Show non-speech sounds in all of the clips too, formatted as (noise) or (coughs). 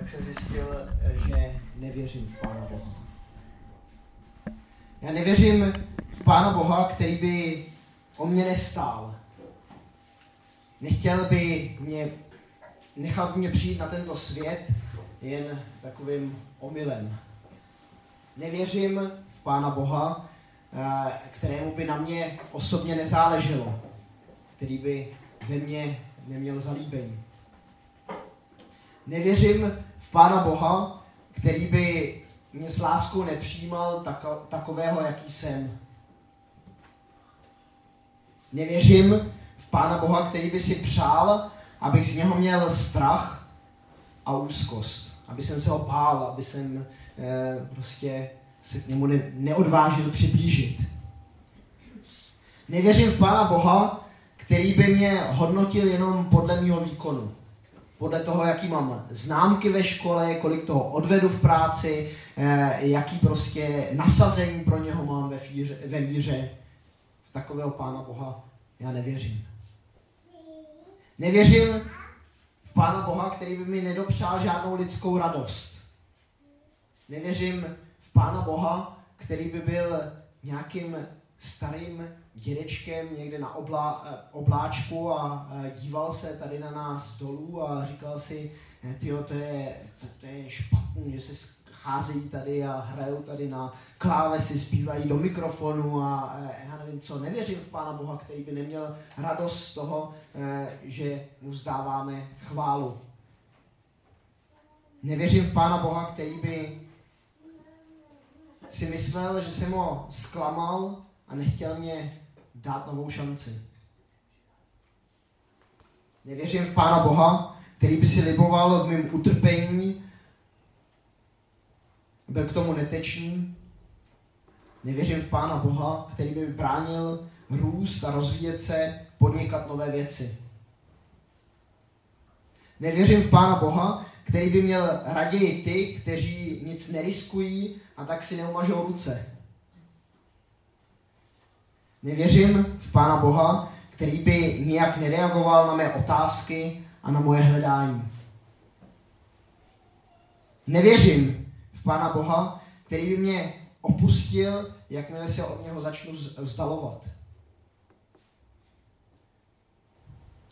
tak jsem zjistil, že nevěřím v Pána Boha. Já nevěřím v Pána Boha, který by o mě nestál. Nechtěl by mě, nechal by mě přijít na tento svět jen takovým omylem. Nevěřím v Pána Boha, eh, kterému by na mě osobně nezáleželo, který by ve mně neměl zalíbení. Nevěřím v Pána Boha, který by mě s láskou nepřijímal tako, takového, jaký jsem. Nevěřím v Pána Boha, který by si přál, abych z něho měl strach a úzkost. Aby jsem se ho pál, aby jsem eh, prostě se k němu ne, neodvážil přiblížit. Nevěřím v Pána Boha, který by mě hodnotil jenom podle mého výkonu podle toho, jaký mám známky ve škole, kolik toho odvedu v práci, eh, jaký prostě nasazení pro něho mám ve, fíře, ve víře. V takového Pána Boha já nevěřím. Nevěřím v Pána Boha, který by mi nedopřál žádnou lidskou radost. Nevěřím v Pána Boha, který by byl nějakým starým dědečkem někde na oblá, eh, obláčku a eh, díval se tady na nás dolů a říkal si, eh, tyjo, to je, to, je špatný, že se cházejí tady a hrajou tady na klávesy, zpívají do mikrofonu a já nevím co. Nevěřím v Pána Boha, který by neměl radost z toho, že mu vzdáváme chválu. Nevěřím v Pána Boha, který by si myslel, že jsem ho zklamal a nechtěl mě dát novou šanci. Nevěřím v Pána Boha, který by si liboval v mém utrpení, byl k tomu netečný. Nevěřím v Pána Boha, který by mi bránil růst a rozvíjet se, podnikat nové věci. Nevěřím v Pána Boha, který by měl raději ty, kteří nic neriskují a tak si neumažou ruce. Nevěřím v Pána Boha, který by nijak nereagoval na mé otázky a na moje hledání. Nevěřím v Pána Boha, který by mě opustil, jakmile se od něho začnu vzdalovat.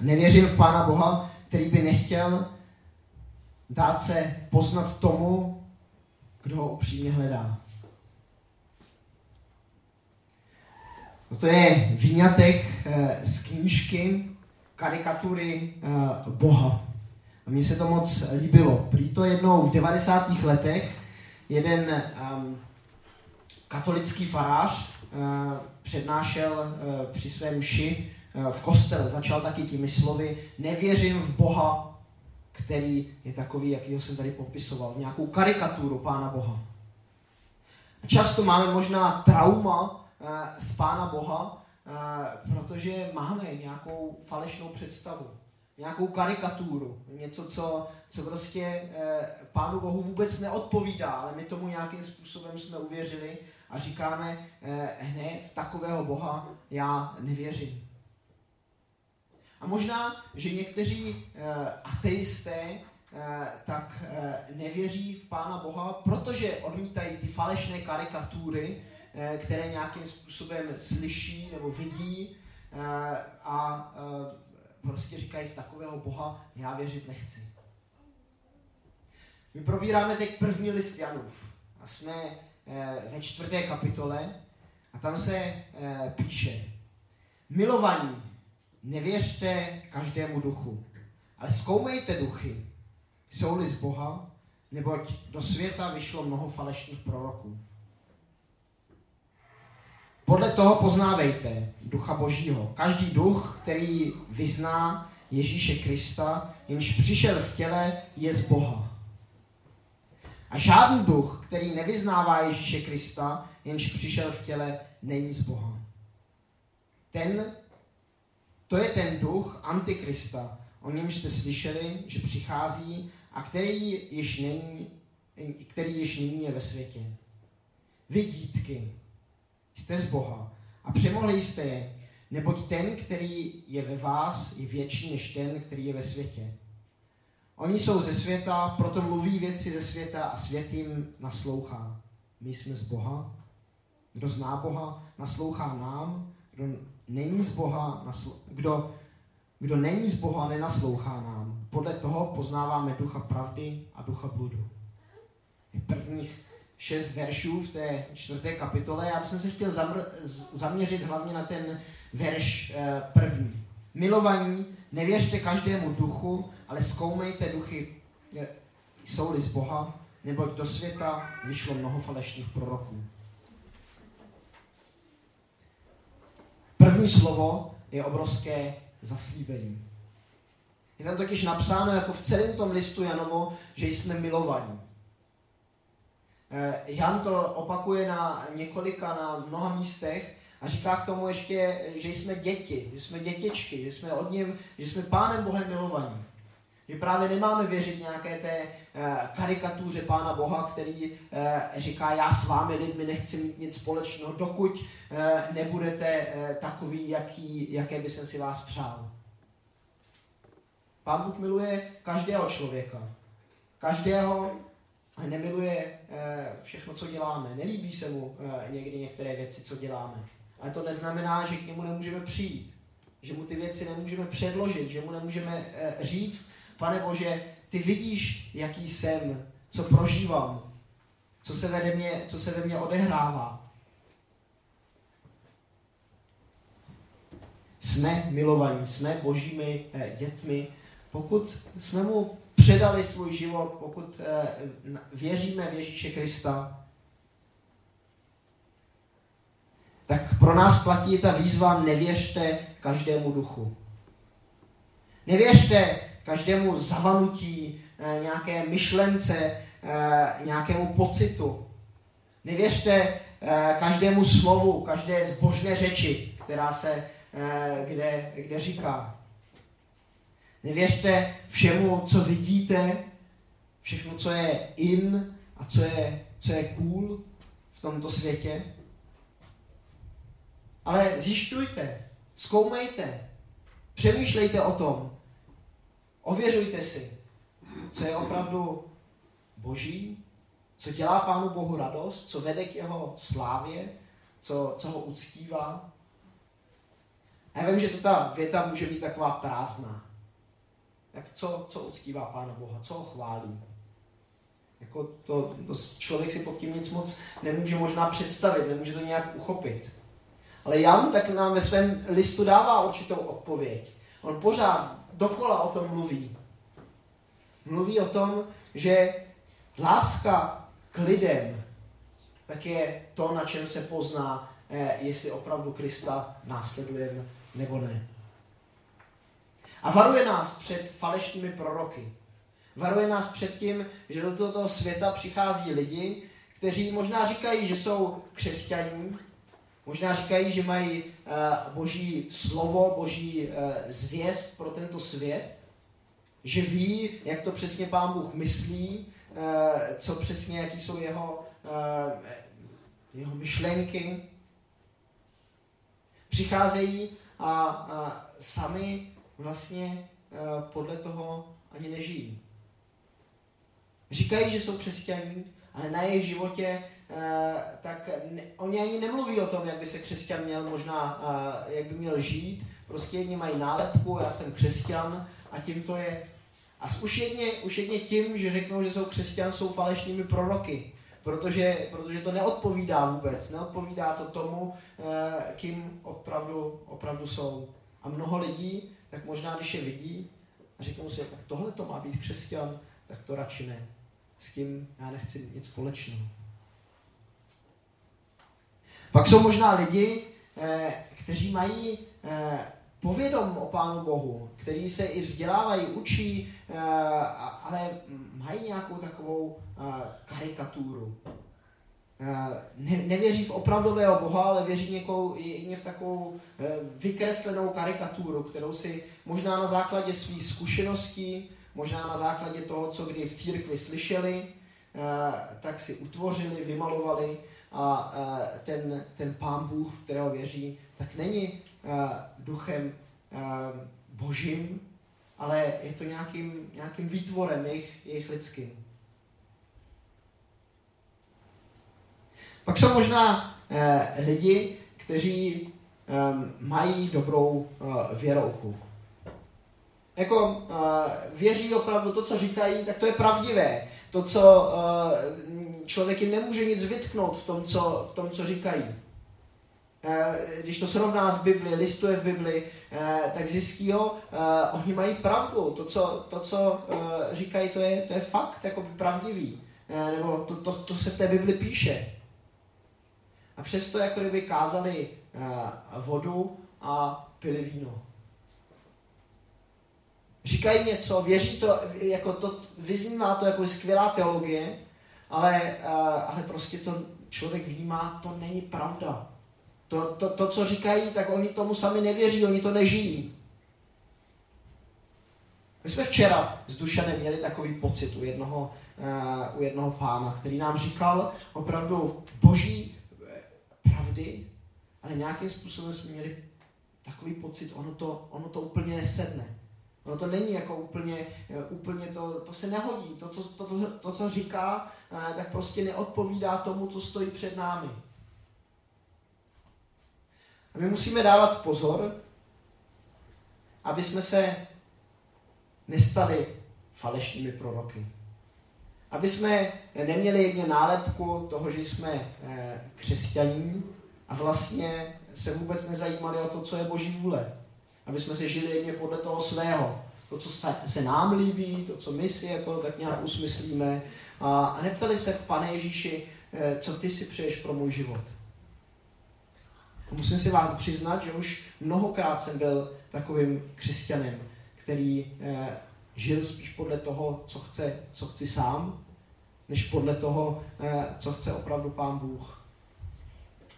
Nevěřím v Pána Boha, který by nechtěl dát se poznat tomu, kdo ho upřímně hledá. To je výňatek eh, z knížky karikatury eh, Boha. A mně se to moc líbilo. Prý to jednou v 90. letech jeden um, katolický farář uh, přednášel při svém uh, v kostele. Začal taky těmi slovy, nevěřím v Boha, který je takový, jaký jsem tady popisoval, nějakou karikaturu Pána Boha. A často máme možná trauma Eh, z Pána Boha, eh, protože máme nějakou falešnou představu, nějakou karikaturu, něco, co, co prostě eh, Pánu Bohu vůbec neodpovídá, ale my tomu nějakým způsobem jsme uvěřili a říkáme, ne, v takového Boha já nevěřím. A možná, že někteří ateisté tak nevěří v Pána Boha, protože odmítají ty falešné karikatury, Eh, které nějakým způsobem slyší nebo vidí eh, a eh, prostě říkají v takového Boha já věřit nechci. My probíráme teď první list Janův a jsme ve čtvrté kapitole a tam se píše Milovaní, nevěřte každému duchu, ale zkoumejte duchy, jsou-li z Boha, neboť do světa vyšlo mnoho falešných proroků. Podle toho poznávejte ducha božího. Každý duch, který vyzná Ježíše Krista, jenž přišel v těle, je z Boha. A žádný duch, který nevyznává Ježíše Krista, jenž přišel v těle, není z Boha. Ten, to je ten duch Antikrista, o němž jste slyšeli, že přichází a který již není, který již nyní je ve světě. Vy dítky, Jste z Boha a přemohli jste je, neboť ten, který je ve vás, je větší než ten, který je ve světě. Oni jsou ze světa, proto mluví věci ze světa a svět jim naslouchá. My jsme z Boha. Kdo zná Boha, naslouchá nám. Kdo není z Boha, nasl- kdo, kdo není z Boha, nenaslouchá nám. Podle toho poznáváme ducha pravdy a ducha bludu. Prvních šest veršů v té čtvrté kapitole. Já bych se chtěl zamr- zaměřit hlavně na ten verš eh, první. Milovaní, nevěřte každému duchu, ale zkoumejte duchy, eh, jsou-li z Boha, neboť do světa vyšlo mnoho falešných proroků. První slovo je obrovské zaslíbení. Je tam totiž napsáno jako v celém tom listu Janovo, že jsme milovaní. Eh, Jan to opakuje na několika, na mnoha místech a říká k tomu ještě, že jsme děti, že jsme dětičky, že jsme od ním, že jsme Pánem Bohem milovaní. Že právě nemáme věřit nějaké té eh, karikatuře Pána Boha, který eh, říká, já s vámi lidmi nechci mít nic společného, dokud nebudete takový, jaký, jaké by jsem si vás přál. Pán Bůh miluje každého člověka. Každého nemiluje všechno, co děláme. Nelíbí se mu někdy některé věci, co děláme. Ale to neznamená, že k němu nemůžeme přijít. Že mu ty věci nemůžeme předložit, že mu nemůžeme říct, pane Bože, ty vidíš, jaký jsem, co prožívám, co se ve mně, co se ve mně odehrává. Jsme milovaní, jsme božími dětmi, pokud jsme mu předali svůj život, pokud věříme v Ježíše Krista, tak pro nás platí ta výzva nevěřte každému duchu. Nevěřte každému zavanutí, nějaké myšlence, nějakému pocitu. Nevěřte každému slovu, každé zbožné řeči, která se kde, kde říká. Nevěřte všemu, co vidíte, všechno, co je in a co je, co je cool v tomto světě. Ale zjišťujte, zkoumejte, přemýšlejte o tom, ověřujte si, co je opravdu boží, co dělá Pánu Bohu radost, co vede k jeho slávě, co, co ho uctívá. Já vím, že to ta věta může být taková prázdná. Tak co, co uctívá Pána Boha, co ho chválí? Jako to, to, člověk si pod tím nic moc nemůže možná představit, nemůže to nějak uchopit. Ale Jan tak nám ve svém listu dává určitou odpověď. On pořád dokola o tom mluví. Mluví o tom, že láska k lidem tak je to, na čem se pozná, jestli opravdu Krista následujeme nebo ne. A varuje nás před falešnými proroky. Varuje nás před tím, že do tohoto světa přichází lidi, kteří možná říkají, že jsou křesťaní, možná říkají, že mají uh, boží slovo, boží uh, zvěst pro tento svět, že ví, jak to přesně pán Bůh myslí, uh, co přesně, jaký jsou jeho, jeho myšlenky. Přicházejí a, a sami vlastně podle toho ani nežijí. Říkají, že jsou křesťaní, ale na jejich životě tak ne, oni ani nemluví o tom, jak by se křesťan měl možná, jak by měl žít. Prostě jedni mají nálepku, já jsem křesťan a tím to je. A už jedně, už jedně tím, že řeknou, že jsou křesťan, jsou falešnými proroky. Protože, protože to neodpovídá vůbec, neodpovídá to tomu, kým opravdu, opravdu jsou. A mnoho lidí, tak možná když je vidí a řeknou si, tak tohle to má být křesťan, tak to radši ne. S tím já nechci nic společného. Pak jsou možná lidi, kteří mají povědom o Pánu Bohu, kteří se i vzdělávají, učí, ale mají nějakou takovou karikaturu. Ne, nevěří v opravdového Boha, ale věří někou, jedně v takovou vykreslenou karikaturu, kterou si možná na základě svých zkušeností, možná na základě toho, co kdy v církvi slyšeli, tak si utvořili, vymalovali a ten, ten pán Bůh, kterého věří, tak není duchem božím, ale je to nějakým, nějakým výtvorem jejich, jejich lidským. Pak jsou možná eh, lidi, kteří eh, mají dobrou eh, věrouchu. Jako eh, věří opravdu to, co říkají, tak to je pravdivé. To, co eh, člověk jim nemůže nic vytknout v tom, co, v tom, co říkají. Eh, když to srovná s Bibli, listuje v Bibli, eh, tak zjistí, jo, eh, oni mají pravdu. To, co, to, co říkají, to je, to je fakt jako pravdivý. Nebo to, to, to se v té Bibli píše. A přesto jako kdyby kázali vodu a pili víno. Říkají něco, věří to, jako to, vyznívá to jako skvělá teologie, ale, ale prostě to člověk vnímá, to není pravda. To, to, to, co říkají, tak oni tomu sami nevěří, oni to nežijí. My jsme včera s Dušanem měli takový pocit u jednoho, uh, u jednoho pána, který nám říkal opravdu boží eh, pravdy, ale nějakým způsobem jsme měli takový pocit, ono to, ono to úplně nesedne. Ono to není jako úplně, eh, úplně to, to se nehodí. To, co, to, to, to, co říká, tak prostě neodpovídá tomu, co stojí před námi. A my musíme dávat pozor, aby jsme se nestali falešnými proroky. Aby jsme neměli jedně nálepku toho, že jsme eh, křesťaní a vlastně se vůbec nezajímali o to, co je Boží vůle. Aby jsme se žili jedně podle toho svého. To, co se nám líbí, to, co my si jako tak nějak usmyslíme. A neptali se, pane Ježíši, eh, co ty si přeješ pro můj život. A musím si vám přiznat, že už mnohokrát jsem byl takovým křesťanem, který eh, žil spíš podle toho, co chce, co chci sám, než podle toho, eh, co chce opravdu Pán Bůh.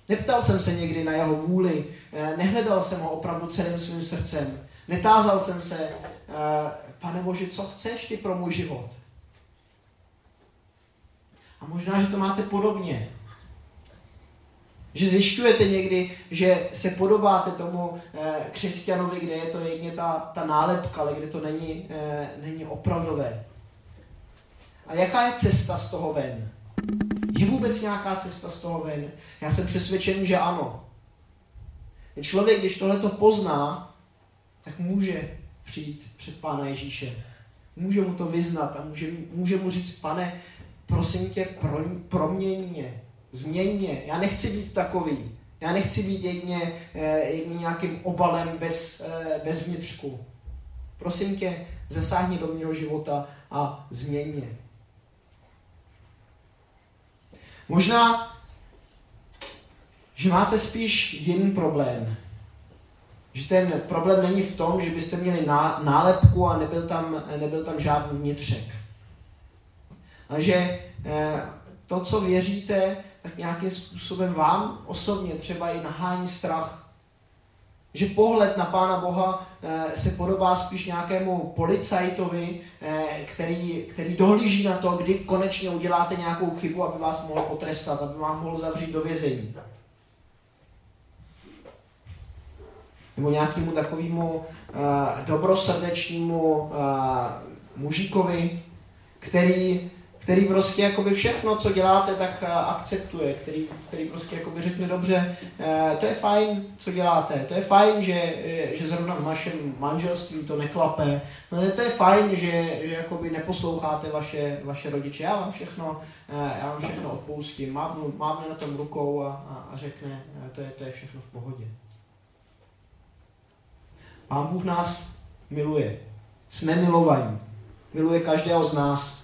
Neptal jsem se někdy na jeho vůli, eh, nehledal jsem ho opravdu celým svým srdcem, netázal jsem se, eh, pane Bože, co chceš ty pro můj život? A možná, že to máte podobně. Že zjišťujete někdy, že se podobáte tomu eh, křesťanovi, kde je to jedně ta, ta nálepka, ale kde to není, eh, není opravdové. A jaká je cesta z toho ven? Je vůbec nějaká cesta z toho ven? Já jsem přesvědčen, že ano. Člověk, když tohle to pozná, tak může přijít před Pána Ježíše. Může mu to vyznat a může, může mu říct, pane, prosím tě, pro, proměň mě, Změň mě. Já nechci být takový. Já nechci být jedně, eh, jedně nějakým obalem bez, eh, bez vnitřku. Prosím tě, zasáhni do mého života a změň mě. Možná, že máte spíš jiný problém. Že ten problém není v tom, že byste měli nálepku a nebyl tam, nebyl tam žádný vnitřek. Ale že eh, to, co věříte, tak nějakým způsobem vám osobně třeba i nahání strach. Že pohled na Pána Boha eh, se podobá spíš nějakému policajtovi, eh, který, který dohlíží na to, kdy konečně uděláte nějakou chybu, aby vás mohl potrestat, aby vás mohl zavřít do vězení. Nebo nějakému takovému dobrosrdečnému uh, mužíkovi, který který prostě jakoby všechno, co děláte, tak eh, akceptuje, který, který prostě jakoby řekne dobře, eh, to je fajn, co děláte, to je fajn, že, eh, že zrovna v našem manželství to neklape, no, to je fajn, že, že jakoby neposloucháte vaše, vaše rodiče, já vám všechno, já vám všechno odpustím, mávnu, mávne na tom rukou a, a, a řekne, to je, to je všechno v pohodě. Pán Bůh nás miluje. Jsme milovaní. Miluje každého z nás.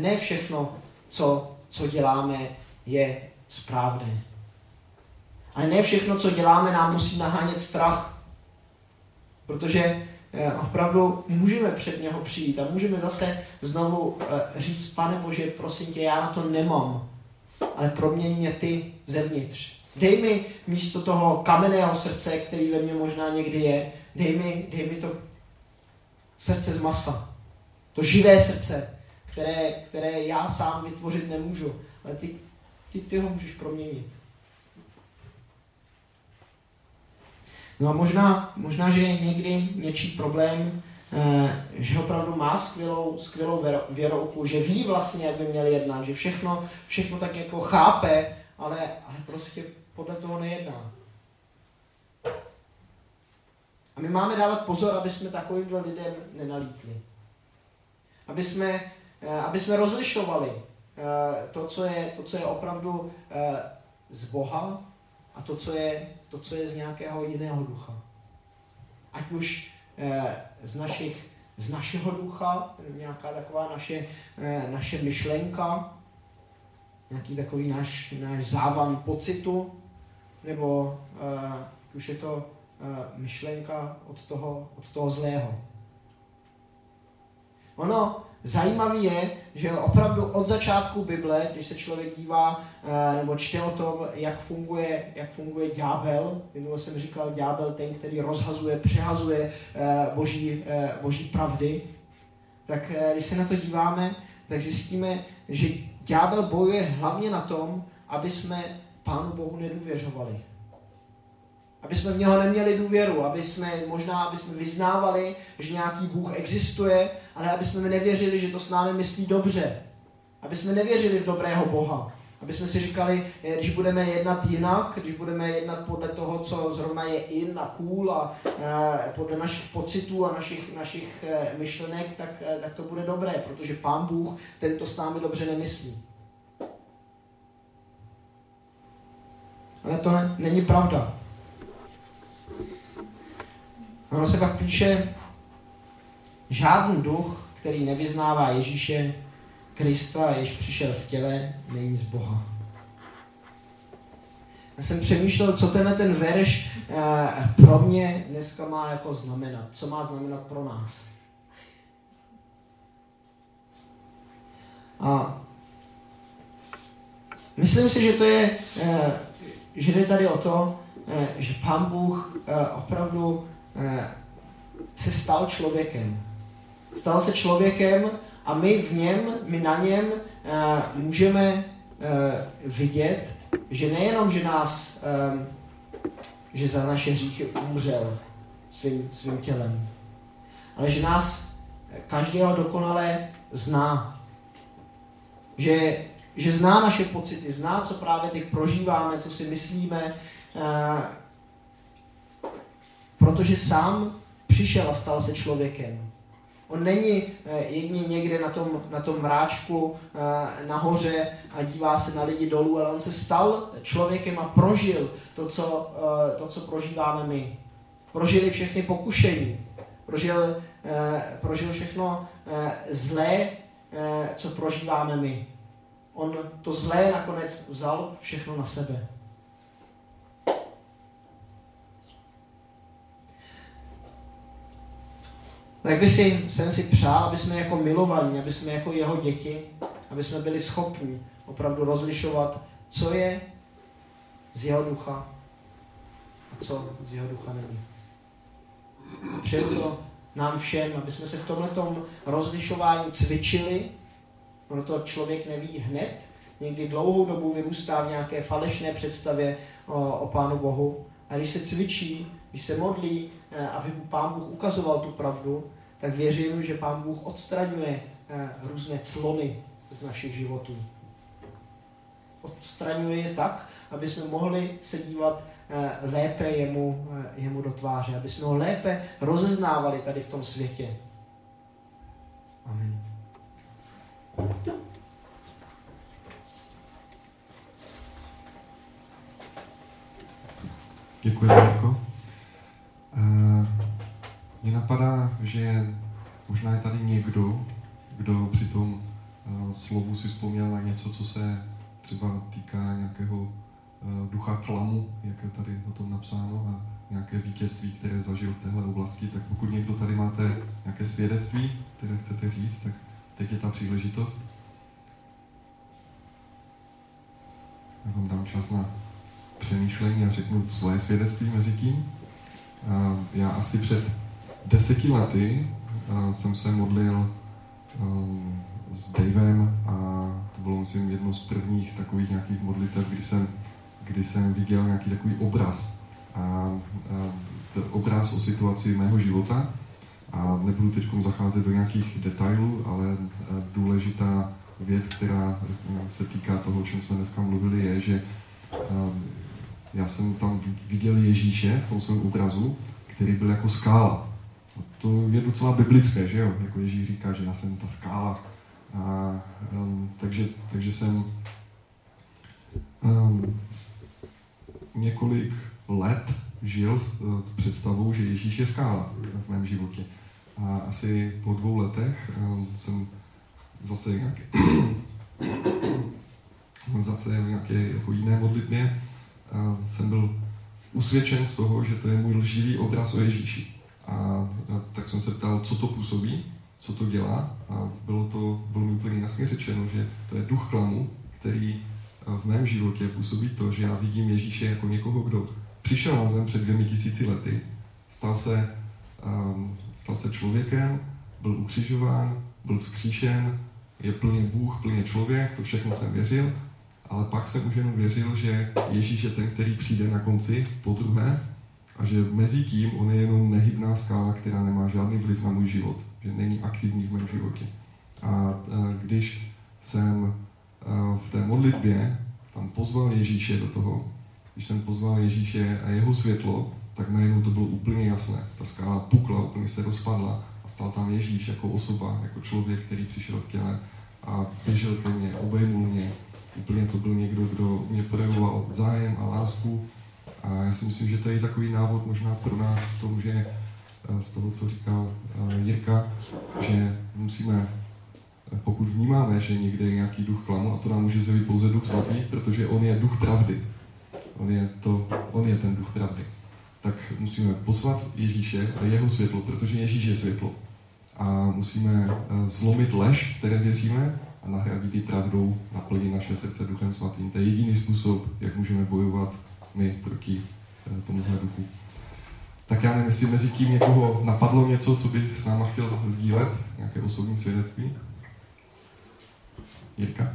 Ne všechno, co, co děláme, je správné. Ale ne všechno, co děláme, nám musí nahánět strach. Protože eh, opravdu můžeme před něho přijít a můžeme zase znovu eh, říct, pane Bože, prosím tě, já na to nemám, ale proměň mě ty zevnitř. Dej mi místo toho kamenného srdce, který ve mně možná někdy je, dej mi, dej mi to srdce z masa. To živé srdce, které, které já sám vytvořit nemůžu, ale ty, ty, ty ho můžeš proměnit. No a možná, možná že někdy něčí problém eh, že opravdu má skvělou, skvělou věrouku, že ví vlastně, jak by měl jednat, že všechno, všechno tak jako chápe, ale, ale prostě podle toho nejedná. A my máme dávat pozor, aby jsme takovýmhle lidem nenalítli. Aby jsme, aby jsme rozlišovali eh, to, co je, to, co je opravdu eh, z Boha a to, co je, to, co je z nějakého jiného ducha. Ať už z, našich, z našeho ducha, nějaká taková naše, naše myšlenka, nějaký takový náš, náš závan pocitu, nebo už je to myšlenka od toho, od toho zlého. Ono zajímavé je, že opravdu od začátku Bible, když se člověk dívá nebo čte o tom, jak funguje, jak funguje ďábel, minule jsem říkal ďábel ten, který rozhazuje, přehazuje boží, boží pravdy, tak když se na to díváme, tak zjistíme, že ďábel bojuje hlavně na tom, aby jsme Pánu Bohu nedůvěřovali. Aby jsme v něho neměli důvěru, aby jsme možná aby jsme vyznávali, že nějaký Bůh existuje, ale aby jsme nevěřili, že to s námi myslí dobře. Aby jsme nevěřili v dobrého Boha. Aby jsme si říkali, když budeme jednat jinak, když budeme jednat podle toho, co zrovna je in a cool a e, podle našich pocitů a našich, našich e, myšlenek, tak, e, tak to bude dobré, protože Pán Bůh tento s námi dobře nemyslí. Ale to ne, není pravda. Ono se pak píše, žádný duch, který nevyznává Ježíše Krista, jež přišel v těle, není z Boha. Já jsem přemýšlel, co tenhle ten verš eh, pro mě dneska má jako znamenat. Co má znamenat pro nás. A myslím si, že to je, eh, že jde tady o to, eh, že Pán Bůh opravdu se stal člověkem. Stal se člověkem a my v něm, my na něm eh, můžeme eh, vidět, že nejenom, že nás, že za naše hříchy umřel svým, svým tělem, ale že nás každého dokonale zná. Že, že zná naše pocity, zná, co právě teď prožíváme, co si myslíme, protože sám přišel a stal se člověkem. On není eh, jedině někde na tom, na tom mráčku eh, nahoře a dívá se na lidi dolů, ale on se stal člověkem a prožil to, co, eh, to, co prožíváme my. Prožili všechny pokušení. Prožil, prožil všechno zlé, co prožíváme my. On to zlé nakonec vzal všechno na sebe. Tak by si, jsem si přál, aby jsme jako milovaní, aby jsme jako jeho děti, aby jsme byli schopni opravdu rozlišovat, co je z jeho ducha a co z jeho ducha není. Přeju to nám všem, aby jsme se v tomhle rozlišování cvičili. Ono to člověk neví hned. Někdy dlouhou dobu vyrůstá v nějaké falešné představě o, o Pánu Bohu. A když se cvičí, když se modlí, eh, aby mu Pán Bůh ukazoval tu pravdu, tak věřím, že Pán Bůh odstraňuje eh, různé clony z našich životů. Odstraňuje je tak, aby jsme mohli se dívat eh, lépe jemu, jemu do tváře, aby jsme ho lépe rozeznávali tady v tom světě. Amen. Děkuji, Marko. Mě napadá, že možná je tady někdo, kdo při tom uh, slovu si vzpomněl na něco, co se třeba týká nějakého uh, ducha klamu, jak je tady o tom napsáno, a nějaké vítězství, které zažil v téhle oblasti, tak pokud někdo tady máte nějaké svědectví, které chcete říct, tak teď je ta příležitost. Já vám dám čas na přemýšlení a řeknu svoje svědectví mezi tím. Já asi před deseti lety jsem se modlil s Davem a to bylo, myslím, jedno z prvních takových nějakých modlitev, kdy jsem, kdy jsem viděl nějaký takový obraz. A, a obraz o situaci mého života. A nebudu teď zacházet do nějakých detailů, ale důležitá věc, která se týká toho, o čem jsme dneska mluvili, je, že já jsem tam viděl Ježíše v tom svém obrazu, který byl jako skála. To je docela biblické, že jo? Jako Ježíš říká, že já jsem ta skála. A, um, takže, takže jsem um, několik let žil s uh, představou, že Ježíš je skála v mém životě. A asi po dvou letech um, jsem zase nějaké, (coughs) zase nějaké jako jiné modlitbě jsem byl usvědčen z toho, že to je můj lživý obraz o Ježíši. A, a tak jsem se ptal, co to působí, co to dělá. A bylo to, bylo mi úplně jasně řečeno, že to je duch klamu, který v mém životě působí to, že já vidím Ježíše jako někoho, kdo přišel na zem před dvěmi tisíci lety, stal se, um, stal se člověkem, byl ukřižován, byl vzkříšen, je plně Bůh, plně člověk, to všechno jsem věřil ale pak jsem už jenom věřil, že Ježíš je ten, který přijde na konci po druhé a že mezi tím on je jenom nehybná skála, která nemá žádný vliv na můj život, že není aktivní v mém životě. A když jsem v té modlitbě tam pozval Ježíše do toho, když jsem pozval Ježíše a jeho světlo, tak najednou to bylo úplně jasné. Ta skála pukla, úplně se rozpadla a stal tam Ježíš jako osoba, jako člověk, který přišel v těle a běžel ke mně, obejmul mě Úplně to byl někdo, kdo mě projevoval zájem a lásku. A já si myslím, že to je takový návod možná pro nás v tom, že eh, z toho, co říkal eh, Jirka, že musíme, eh, pokud vnímáme, že někde je nějaký duch klamu, a to nám může zjevit pouze duch svatý, protože on je duch pravdy. On je, to, on je ten duch pravdy. Tak musíme poslat Ježíše a jeho světlo, protože Ježíš je světlo. A musíme zlomit lež, které věříme, a nahradit ji pravdou, naplnit naše srdce Duchem Svatým. To je jediný způsob, jak můžeme bojovat my proti eh, tomuhle duchu. Tak já nevím, jestli mezi tím někoho napadlo něco, co by s náma chtěl sdílet, nějaké osobní svědectví. Jirka?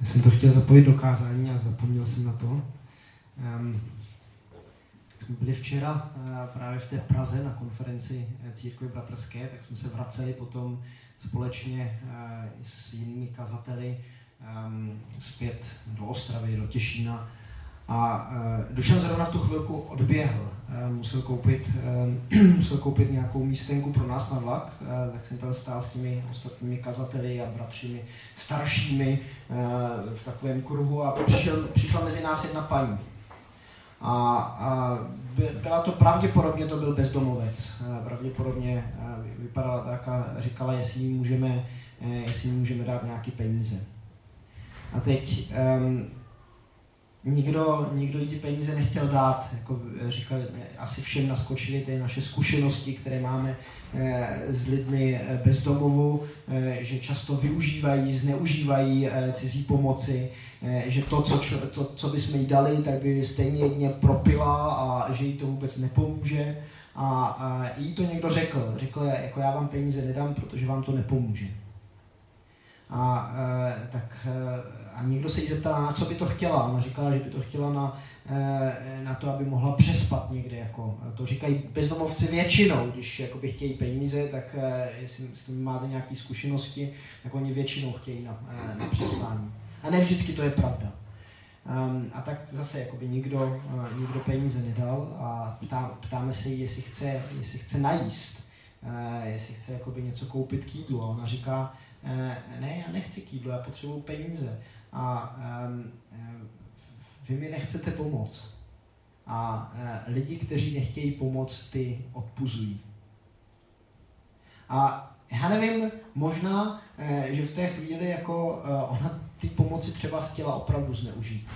Já jsem to chtěl zapojit do kázání a zapomněl jsem na to. Um, byli včera uh, právě v té Praze na konferenci církve bratrské, tak jsme se vraceli potom společně eh, s jinými kazateli ehm, zpět do Ostravy, do Těšína. A uh, Dušan zrovna v tu chvilku odběhl. Uh, musel, koupit, uh, (clears throat) musel koupit nějakou místenku pro nás na vlak, uh, tak jsem tam stál s těmi ostatními kazateli a bratřími staršími uh, v takovém kruhu a přišel, přišla mezi nás jedna paní. A, a byla to pravděpodobně to byl bezdomovec. Pravděpodobně vypadala tak a říkala, jestli jí můžeme, jestli jí můžeme dát nějaké peníze. A teď nikdo, nikdo jí ty peníze nechtěl dát. Jako říkali, asi všem naskočily ty naše zkušenosti, které máme eh, s lidmi bez domovu, eh, že často využívají, zneužívají eh, cizí pomoci, Eh, že to, co, to, co bychom jí dali, tak by stejně jedně propila a že jí to vůbec nepomůže. A, a jí to někdo řekl, řekl, jako já vám peníze nedám, protože vám to nepomůže. A, eh, tak eh, a někdo se jí zeptal, na co by to chtěla. Ona říkala, že by to chtěla na, na to, aby mohla přespat někde. Jako. To říkají bezdomovci většinou, když jakoby chtějí peníze, tak jestli s tím máte nějaké zkušenosti, tak oni většinou chtějí na, na přespání. A ne vždycky to je pravda. Um, a tak zase jakoby nikdo, nikdo peníze nedal a ptá, ptáme se jí, jestli chce, jestli chce najíst, jestli chce jakoby něco koupit k jídlu. A ona říká, ne, já nechci k jídlu, já potřebuji peníze. A um, vy mi nechcete pomoct. A uh, lidi, kteří nechtějí pomoct, ty odpuzují. A já nevím, možná, uh, že v té chvíli jako uh, ona ty pomoci třeba chtěla opravdu zneužít.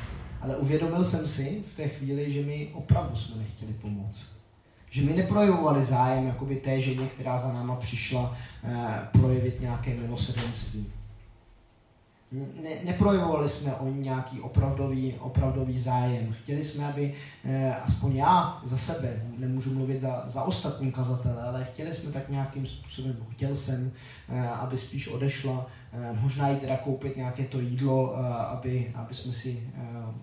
Ale uvědomil jsem si v té chvíli, že my opravdu jsme nechtěli pomoct. Že my neprojevovali zájem jakoby té ženě, která za náma přišla projevit nějaké milosrdenství ne, neprojevovali jsme o nějaký opravdový, opravdový zájem. Chtěli jsme, aby, eh, aspoň já za sebe, nemůžu mluvit za, za ostatní kazatele, ale chtěli jsme tak nějakým způsobem, chtěl jsem, eh, aby spíš odešla, eh, možná i teda koupit nějaké to jídlo, eh, aby, aby jsme si, eh,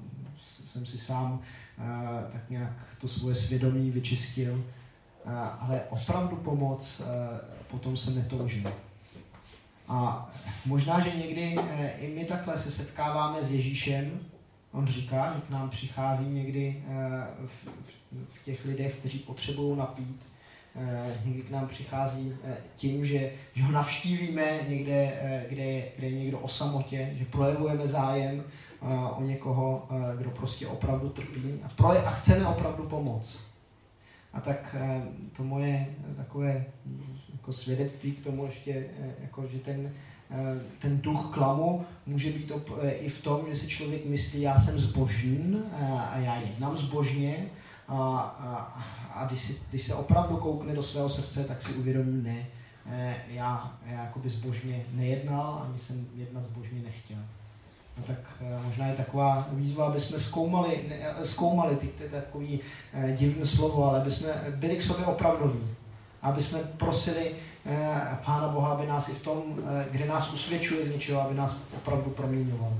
jsem si sám eh, tak nějak to svoje svědomí vyčistil. ale opravdu pomoc potom se netoužím. A možná, že někdy i my takhle se setkáváme s Ježíšem. On říká, že k nám přichází někdy v těch lidech, kteří potřebují napít, Eh, někdy k nám přichází eh, tím, že, že ho navštívíme někde, eh, kde je, kde je někdo o samotě, že projevujeme zájem o někoho, kdo prostě opravdu trpí a, proje, a chceme opravdu pomoct. A tak to moje takové jako svědectví k tomu ještě, jako, že ten, ten duch klamu může být i v tom, že si člověk myslí, já jsem zbožný a já jednám zbožně a, a, a když, si, když se opravdu koukne do svého srdce, tak si uvědomí, ne, eh, já, já jakoby zbožně nejednal, ani jsem jednat zbožně nechtěl. No tak eh, možná je taková výzva, aby jsme zkoumali, ne, eh, zkoumali ty, ty takový eh, divné slovo, ale aby jsme byli k sobě opravdoví. Aby jsme prosili eh, Pána Boha, aby nás i v tom, eh, kde nás usvědčuje z něčeho, aby nás opravdu proměňoval.